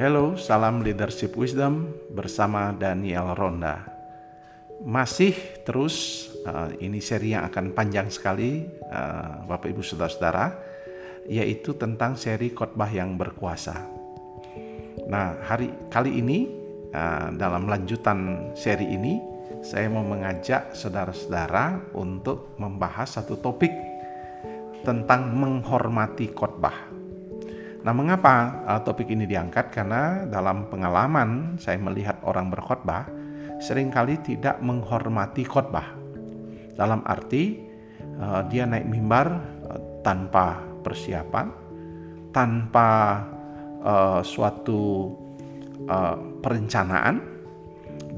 Hello, salam leadership wisdom bersama Daniel Ronda. Masih terus uh, ini seri yang akan panjang sekali, uh, Bapak Ibu Saudara-saudara, yaitu tentang seri khotbah yang berkuasa. Nah, hari kali ini uh, dalam lanjutan seri ini saya mau mengajak saudara-saudara untuk membahas satu topik tentang menghormati khotbah. Nah, mengapa uh, topik ini diangkat? Karena dalam pengalaman saya melihat orang berkhotbah sering kali tidak menghormati khotbah. Dalam arti uh, dia naik mimbar uh, tanpa persiapan, tanpa suatu perencanaan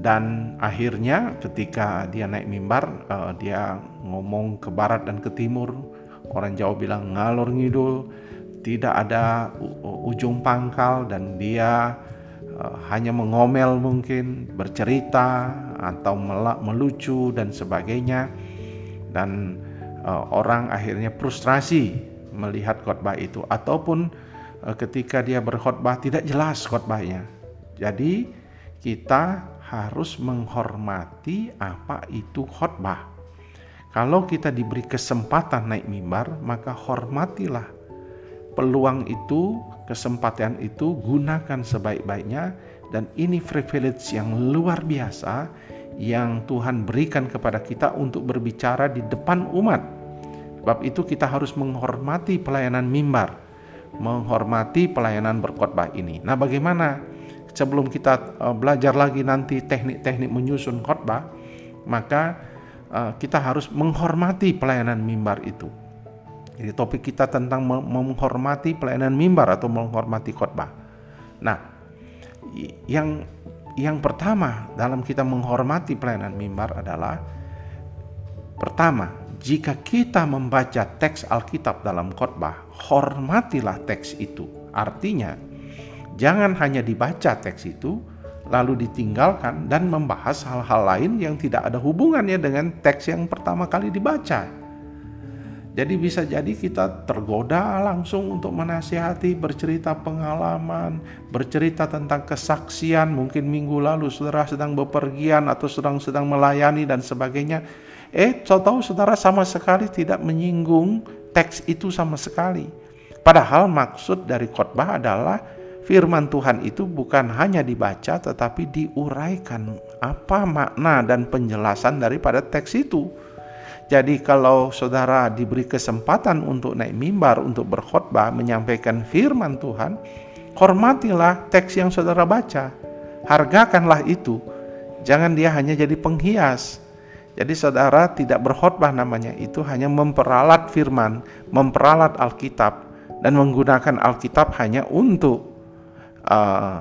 dan akhirnya ketika dia naik mimbar dia ngomong ke barat dan ke timur orang Jawa bilang ngalor ngidul tidak ada ujung pangkal dan dia uh, hanya mengomel mungkin bercerita atau melucu dan sebagainya. Dan uh, orang akhirnya frustrasi melihat khotbah itu. Ataupun uh, ketika dia berkhotbah tidak jelas khotbahnya. Jadi kita harus menghormati apa itu khotbah. Kalau kita diberi kesempatan naik mimbar maka hormatilah peluang itu, kesempatan itu gunakan sebaik-baiknya dan ini privilege yang luar biasa yang Tuhan berikan kepada kita untuk berbicara di depan umat. Sebab itu kita harus menghormati pelayanan mimbar, menghormati pelayanan berkhotbah ini. Nah, bagaimana sebelum kita uh, belajar lagi nanti teknik-teknik menyusun khotbah, maka uh, kita harus menghormati pelayanan mimbar itu. Jadi topik kita tentang menghormati pelayanan mimbar atau menghormati khotbah. Nah, yang yang pertama dalam kita menghormati pelayanan mimbar adalah pertama, jika kita membaca teks Alkitab dalam khotbah, hormatilah teks itu. Artinya, jangan hanya dibaca teks itu lalu ditinggalkan dan membahas hal-hal lain yang tidak ada hubungannya dengan teks yang pertama kali dibaca jadi bisa jadi kita tergoda langsung untuk menasihati, bercerita pengalaman, bercerita tentang kesaksian, mungkin minggu lalu saudara sedang bepergian atau sedang-sedang melayani dan sebagainya. Eh, tahu saudara sama sekali tidak menyinggung teks itu sama sekali. Padahal maksud dari khotbah adalah firman Tuhan itu bukan hanya dibaca tetapi diuraikan apa makna dan penjelasan daripada teks itu. Jadi kalau saudara diberi kesempatan untuk naik mimbar untuk berkhotbah menyampaikan firman Tuhan, hormatilah teks yang saudara baca. Hargakanlah itu. Jangan dia hanya jadi penghias. Jadi saudara tidak berkhotbah namanya itu hanya memperalat firman, memperalat Alkitab dan menggunakan Alkitab hanya untuk uh,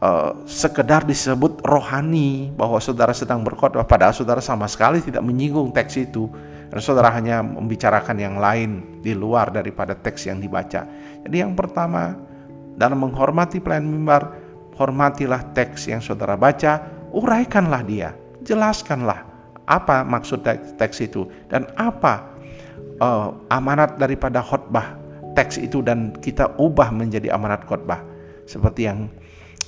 uh, sekedar disebut rohani bahwa saudara sedang berkhotbah padahal saudara sama sekali tidak menyinggung teks itu dan saudara hanya membicarakan yang lain di luar daripada teks yang dibaca. Jadi yang pertama dalam menghormati pelayan mimbar, hormatilah teks yang saudara baca, uraikanlah dia, jelaskanlah apa maksud teks itu dan apa uh, amanat daripada khotbah teks itu dan kita ubah menjadi amanat khotbah seperti yang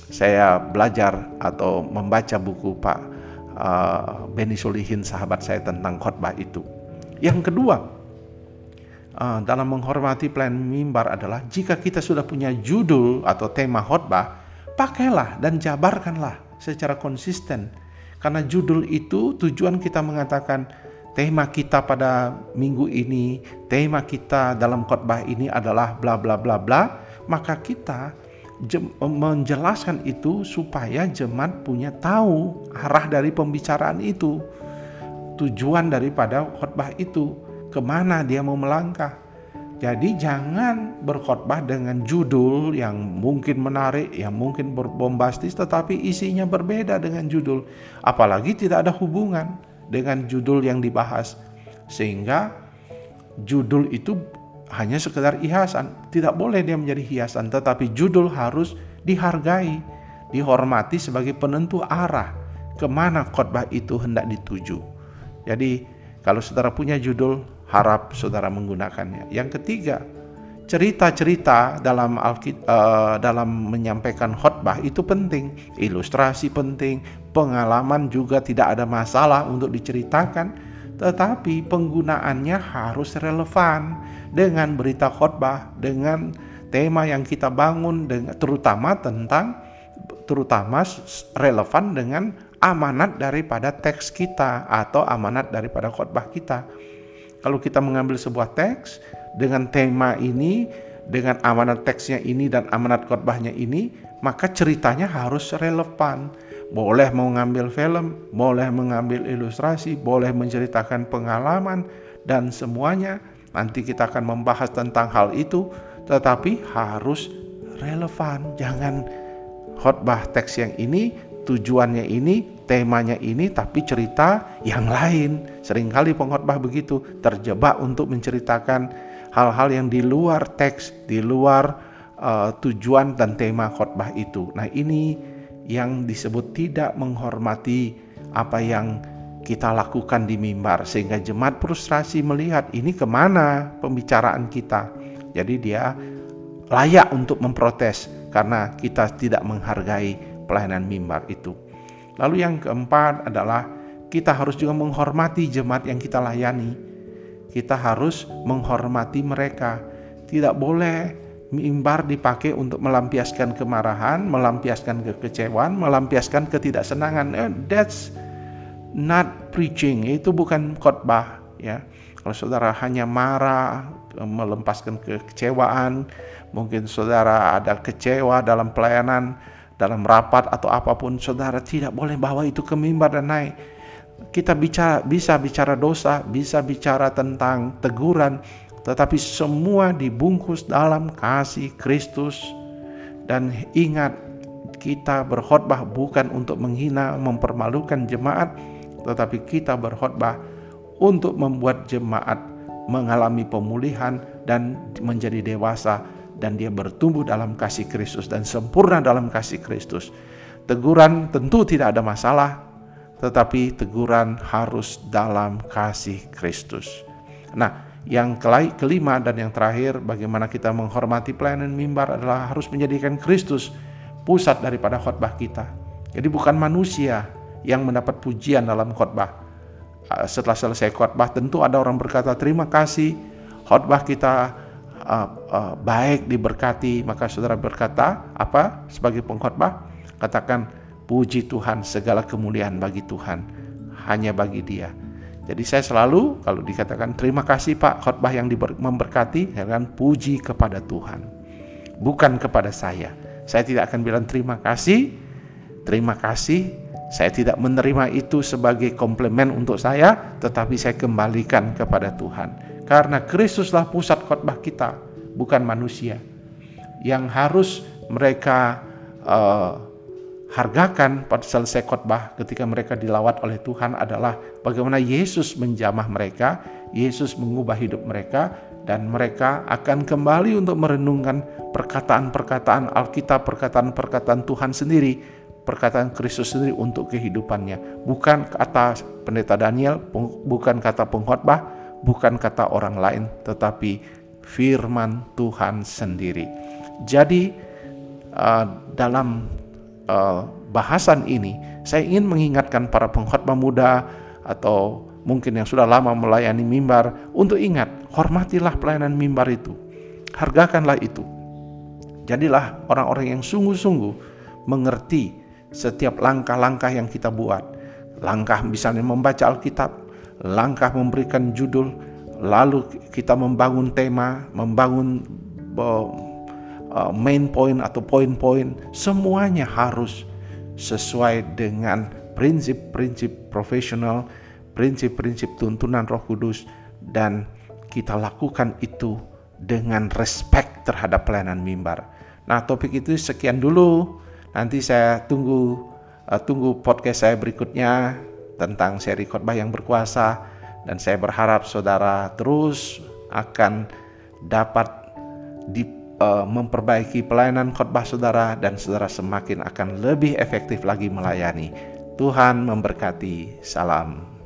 saya belajar atau membaca buku Pak uh, Benny Solihin sahabat saya tentang khotbah itu. Yang kedua, uh, dalam menghormati plan mimbar adalah jika kita sudah punya judul atau tema khotbah, pakailah dan jabarkanlah secara konsisten. Karena judul itu tujuan kita mengatakan tema kita pada minggu ini, tema kita dalam khotbah ini adalah bla bla bla bla, maka kita menjelaskan itu supaya jemaat punya tahu arah dari pembicaraan itu tujuan daripada khotbah itu ke mana dia mau melangkah jadi jangan berkhotbah dengan judul yang mungkin menarik, yang mungkin berbombastis, tetapi isinya berbeda dengan judul. Apalagi tidak ada hubungan dengan judul yang dibahas. Sehingga judul itu hanya sekedar hiasan. Tidak boleh dia menjadi hiasan, tetapi judul harus dihargai, dihormati sebagai penentu arah ke mana khotbah itu hendak dituju. Jadi kalau saudara punya judul, harap saudara menggunakannya. Yang ketiga, cerita-cerita dalam Alkit uh, dalam menyampaikan khotbah itu penting, ilustrasi penting, pengalaman juga tidak ada masalah untuk diceritakan, tetapi penggunaannya harus relevan dengan berita khotbah, dengan tema yang kita bangun, dengan, terutama tentang terutama relevan dengan amanat daripada teks kita atau amanat daripada khotbah kita. Kalau kita mengambil sebuah teks dengan tema ini, dengan amanat teksnya ini dan amanat khotbahnya ini, maka ceritanya harus relevan. Boleh mengambil film, boleh mengambil ilustrasi, boleh menceritakan pengalaman dan semuanya. Nanti kita akan membahas tentang hal itu, tetapi harus relevan. Jangan khotbah teks yang ini tujuannya ini, temanya ini, tapi cerita yang lain. Seringkali pengkhotbah begitu, terjebak untuk menceritakan hal-hal yang di luar teks, di luar uh, tujuan dan tema khotbah itu. Nah, ini yang disebut tidak menghormati apa yang kita lakukan di mimbar sehingga jemaat frustrasi melihat ini ke mana pembicaraan kita jadi dia layak untuk memprotes karena kita tidak menghargai pelayanan mimbar itu. Lalu yang keempat adalah kita harus juga menghormati jemaat yang kita layani. Kita harus menghormati mereka. Tidak boleh mimbar dipakai untuk melampiaskan kemarahan, melampiaskan kekecewaan, melampiaskan ketidaksenangan. Eh, that's not preaching. Itu bukan khotbah, ya. Kalau saudara hanya marah, melepaskan kekecewaan, mungkin saudara ada kecewa dalam pelayanan, dalam rapat atau apa pun saudara tidak boleh bawa itu ke mimbar dan naik. Kita bicara bisa bicara dosa, bisa bicara tentang teguran, tetapi semua dibungkus dalam kasih Kristus. Dan ingat, kita berkhotbah bukan untuk menghina, mempermalukan jemaat, tetapi kita berkhotbah untuk membuat jemaat mengalami pemulihan dan menjadi dewasa dan dia bertumbuh dalam kasih Kristus dan sempurna dalam kasih Kristus. Teguran tentu tidak ada masalah, tetapi teguran harus dalam kasih Kristus. Nah, yang kelima dan yang terakhir, bagaimana kita menghormati pelayanan mimbar adalah harus menjadikan Kristus pusat daripada khotbah kita. Jadi bukan manusia yang mendapat pujian dalam khotbah. Setelah selesai khotbah tentu ada orang berkata terima kasih khotbah kita uh, uh, baik diberkati maka saudara berkata apa sebagai pengkhotbah katakan puji Tuhan segala kemuliaan bagi Tuhan hanya bagi dia jadi saya selalu kalau dikatakan terima kasih Pak khotbah yang memberkati ya kan puji kepada Tuhan bukan kepada saya saya tidak akan bilang terima kasih terima kasih saya tidak menerima itu sebagai komplement untuk saya tetapi saya kembalikan kepada Tuhan karena Kristuslah pusat khotbah kita, bukan manusia. Yang harus mereka uh, hargakan pada selesai khotbah ketika mereka dilawat oleh Tuhan adalah bagaimana Yesus menjamah mereka, Yesus mengubah hidup mereka, dan mereka akan kembali untuk merenungkan perkataan-perkataan Alkitab, perkataan-perkataan Tuhan sendiri, perkataan Kristus sendiri untuk kehidupannya. Bukan kata pendeta Daniel, bukan kata pengkhotbah, bukan kata orang lain, tetapi firman Tuhan sendiri. Jadi, uh, dalam uh, bahasan ini, saya ingin mengingatkan para pengkhotbah muda atau mungkin yang sudah lama melayani mimbar untuk ingat, hormatilah pelayanan mimbar itu, hargakanlah itu. Jadilah orang-orang yang sungguh-sungguh mengerti setiap langkah-langkah yang kita buat. Langkah misalnya membaca Alkitab, langkah memberikan judul, lalu kita membangun tema, membangun uh, main point atau poin-poin, semuanya harus sesuai dengan prinsip-prinsip profesional, prinsip-prinsip tuntunan Roh Kudus, dan kita lakukan itu dengan respect terhadap pelayanan mimbar. Nah, topik itu sekian dulu. Nanti saya tunggu uh, tunggu podcast saya berikutnya tentang seri khotbah yang berkuasa dan saya berharap saudara terus akan dapat di, uh, memperbaiki pelayanan khotbah saudara dan saudara semakin akan lebih efektif lagi melayani. Tuhan memberkati. Salam.